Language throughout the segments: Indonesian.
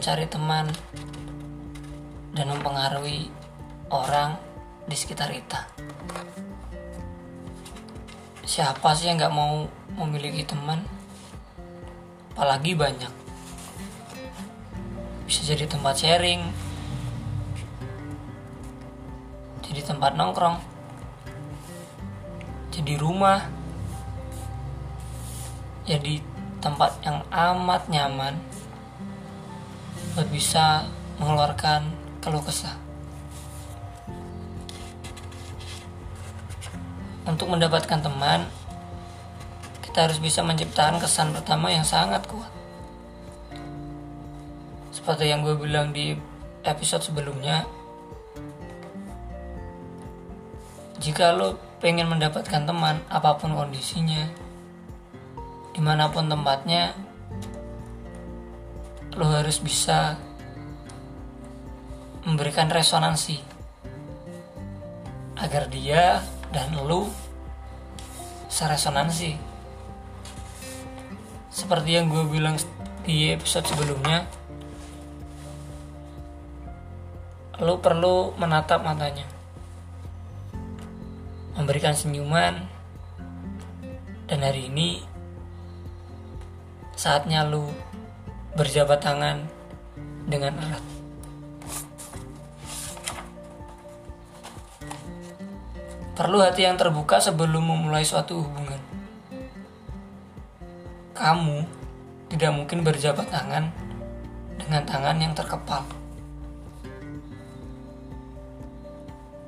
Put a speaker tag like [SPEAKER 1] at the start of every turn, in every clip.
[SPEAKER 1] mencari teman dan mempengaruhi orang di sekitar kita. Siapa sih yang nggak mau memiliki teman? Apalagi banyak. Bisa jadi tempat sharing, jadi tempat nongkrong, jadi rumah, jadi tempat yang amat nyaman buat bisa mengeluarkan keluh kesah. Untuk mendapatkan teman, kita harus bisa menciptakan kesan pertama yang sangat kuat. Seperti yang gue bilang di episode sebelumnya, jika lo pengen mendapatkan teman, apa pun kondisinya, di mana pun tempatnya, lo harus bisa memberikan resonansi agar dia dan lu seresonansi. Seperti yang gue bilang di episode sebelumnya lu perlu menatap matanya memberikan senyuman dan hari ini saatnya lu berjabat tangan dengan erat Perlu hati yang terbuka sebelum memulai suatu hubungan. Kamu tidak mungkin berjabat tangan dengan tangan yang terkepal.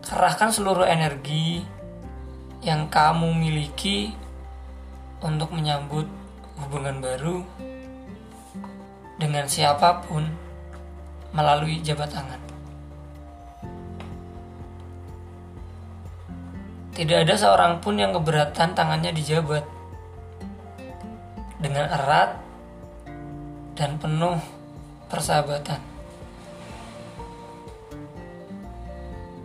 [SPEAKER 1] Kerahkan seluruh energi yang kamu miliki untuk menyambut hubungan baru dengan siapa pun melalui jabat tangan. Tidak ada seorang pun yang keberatan tangannya dijabat dengan erat dan penuh persahabatan.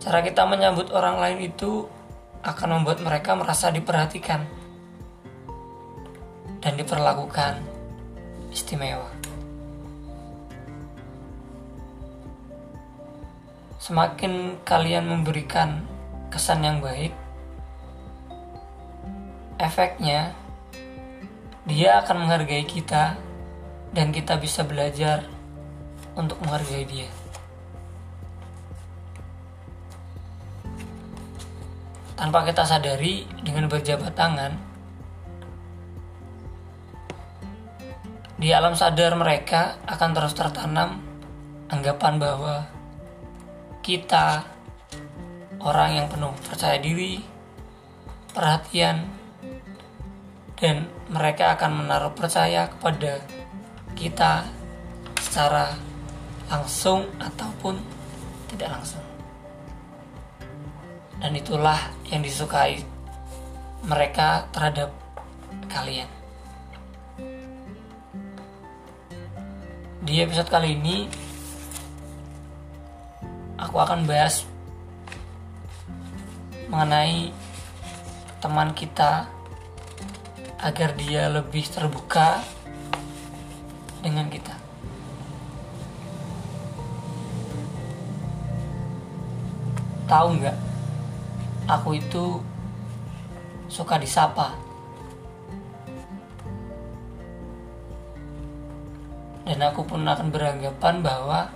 [SPEAKER 1] Cara kita menyambut orang lain itu akan membuat mereka merasa diperhatikan dan diperlakukan istimewa. Semakin kalian memberikan kesan yang baik, efeknya dia akan menghargai kita dan kita bisa belajar untuk menghargai dia. Tanpa kita sadari dengan berjabat tangan, di alam sadar mereka akan terus tertanam anggapan bahwa kita orang yang penuh percaya diri, perhatian, dan mereka akan menaruh percaya kepada kita secara langsung ataupun tidak langsung. Dan itulah yang disukai mereka terhadap kalian. Di episode kali ini akan bahas mengenai teman kita agar dia lebih terbuka dengan kita. Tahu nggak? Aku itu suka disapa. Dan aku pun akan beranggapan bahwa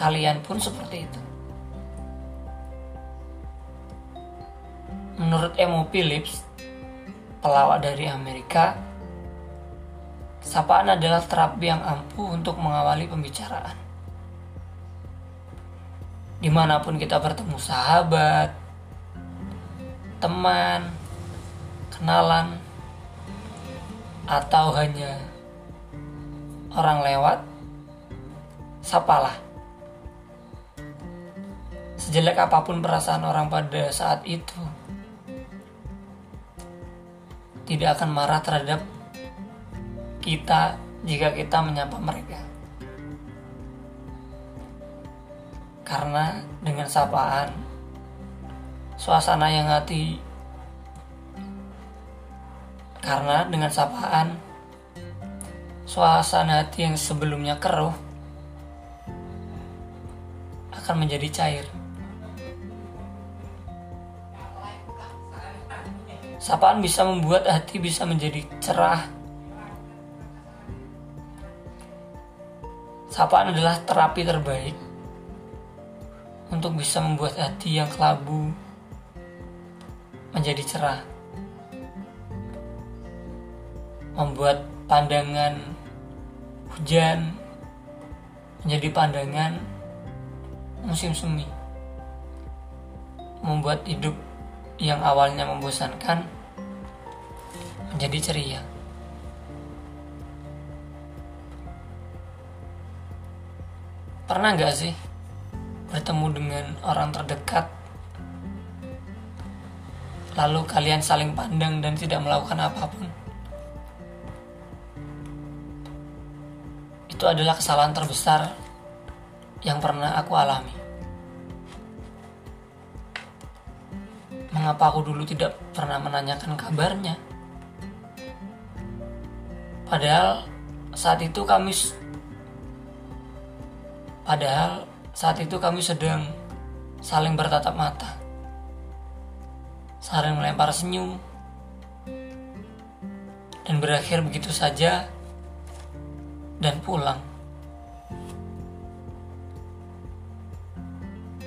[SPEAKER 1] kalian pun seperti itu. Menurut Emo Phillips, pelawak dari Amerika, sapaan adalah terapi yang ampuh untuk mengawali pembicaraan. Di mana pun kita bertemu sahabat, teman, kenalan, atau hanya orang lewat, sapalah. Sejelek apa pun perasaan orang pada saat itu, tidak akan marah terhadap kita jika kita menyapa mereka. Karena dengan sapaan, suasana yang hati karena dengan sapaan, suasana hati yang sebelumnya keruh akan menjadi cair. Sapaan bisa membuat hati bisa menjadi cerah. Sapaan adalah terapi terbaik untuk bisa membuat hati yang kelabu menjadi cerah. Membuat pandangan hujan menjadi pandangan musim semi. Membuat hidup yang awalnya membosankan menjadi ceria. Pernah nggak sih bertemu dengan orang terdekat, lalu kalian saling pandang dan tidak melakukan apa pun? Itu adalah kesalahan terbesar yang pernah aku alami. Mengapa aku dulu tidak pernah menanyakan kabarnya? Padahal saat itu kami Padahal saat itu kami sedang saling bertatap mata. Saling melempar senyum. Dan berakhir begitu saja dan pulang.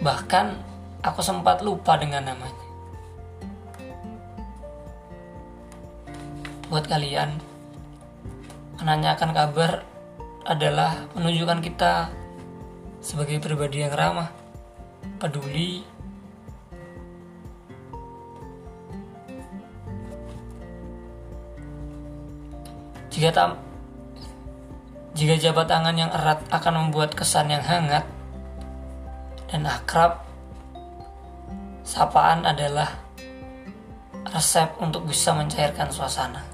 [SPEAKER 1] Bahkan aku sempat lupa dengan namanya. Buat kalian, menanyakan kabar adalah menunjukkan kita sebagai pribadi yang ramah, peduli, jika tam jika jabat tangan yang erat akan membuat kesan yang hangat dan akrab, sapaan adalah resep untuk bisa mencairkan suasana.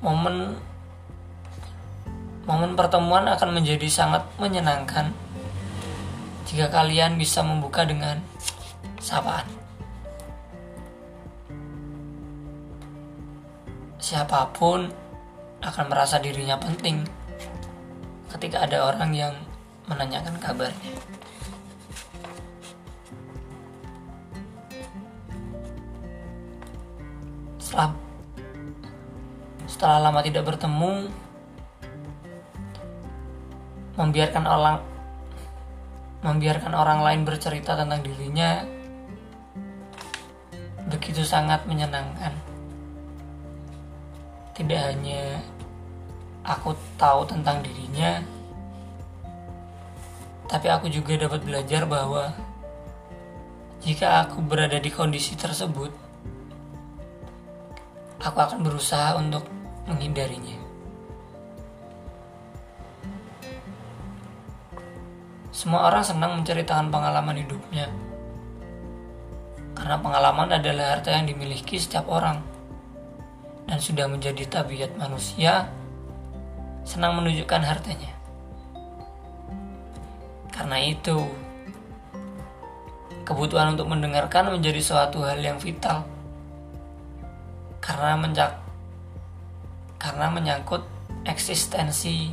[SPEAKER 1] Momen Momen pertemuan akan menjadi sangat menyenangkan jika kalian bisa membuka dengan sapaan. Siapa pun akan merasa dirinya penting ketika ada orang yang menanyakan kabarnya. Setelah, setelah lama tidak bertemu, membiarkan orang membiarkan orang lain bercerita tentang dirinya begitu sangat menyenangkan. Tidak hanya aku tahu tentang dirinya, tapi aku juga dapat belajar bahwa jika aku berada di kondisi tersebut, aku akan berusaha untuk menghindarinya. Semua orang senang menceritakan pengalaman hidupnya. Karena pengalaman adalah harta yang dimiliki setiap orang. Dan sudah menjadi tabiat manusia senang menunjukkan hartanya. Karena itu, kebutuhan untuk mendengarkan menjadi suatu hal yang vital. Karena mencak karena menyangkut eksistensi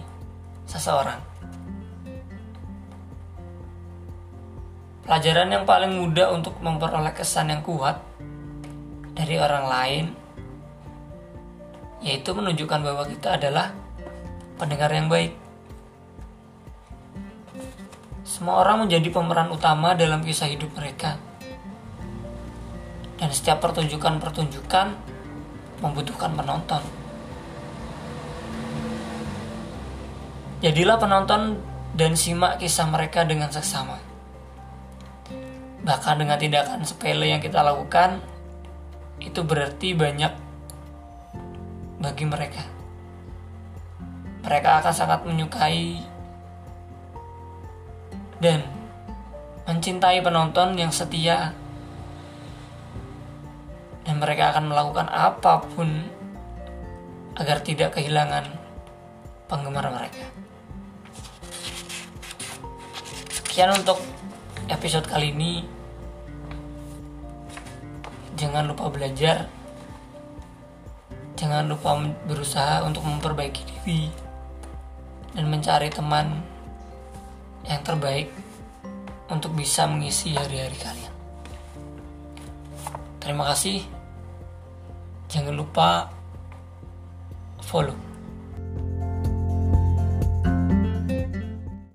[SPEAKER 1] seseorang. Pelajaran yang paling mudah untuk memperoleh kesan yang kuat dari orang lain yaitu menunjukkan bahwa kita adalah pendengar yang baik. Semua orang menjadi pemeran utama dalam kisah hidup mereka. Dan setiap pertunjukan-pertunjukan membutuhkan penonton. Jadilah penonton dan simak kisah mereka dengan seksama. Bahkan dengan tindakan sepele yang kita lakukan, itu berarti banyak bagi mereka. Mereka akan sangat menyukai dan mencintai penonton yang setia dan mereka akan melakukan apa pun agar tidak kehilangan penggemar mereka. Sekian untuk episode kali ini jangan lupa belajar Jangan lupa berusaha untuk memperbaiki diri dan mencari teman yang terbaik untuk bisa mengisi hari-hari kalian. Terima kasih. Jangan lupa follow.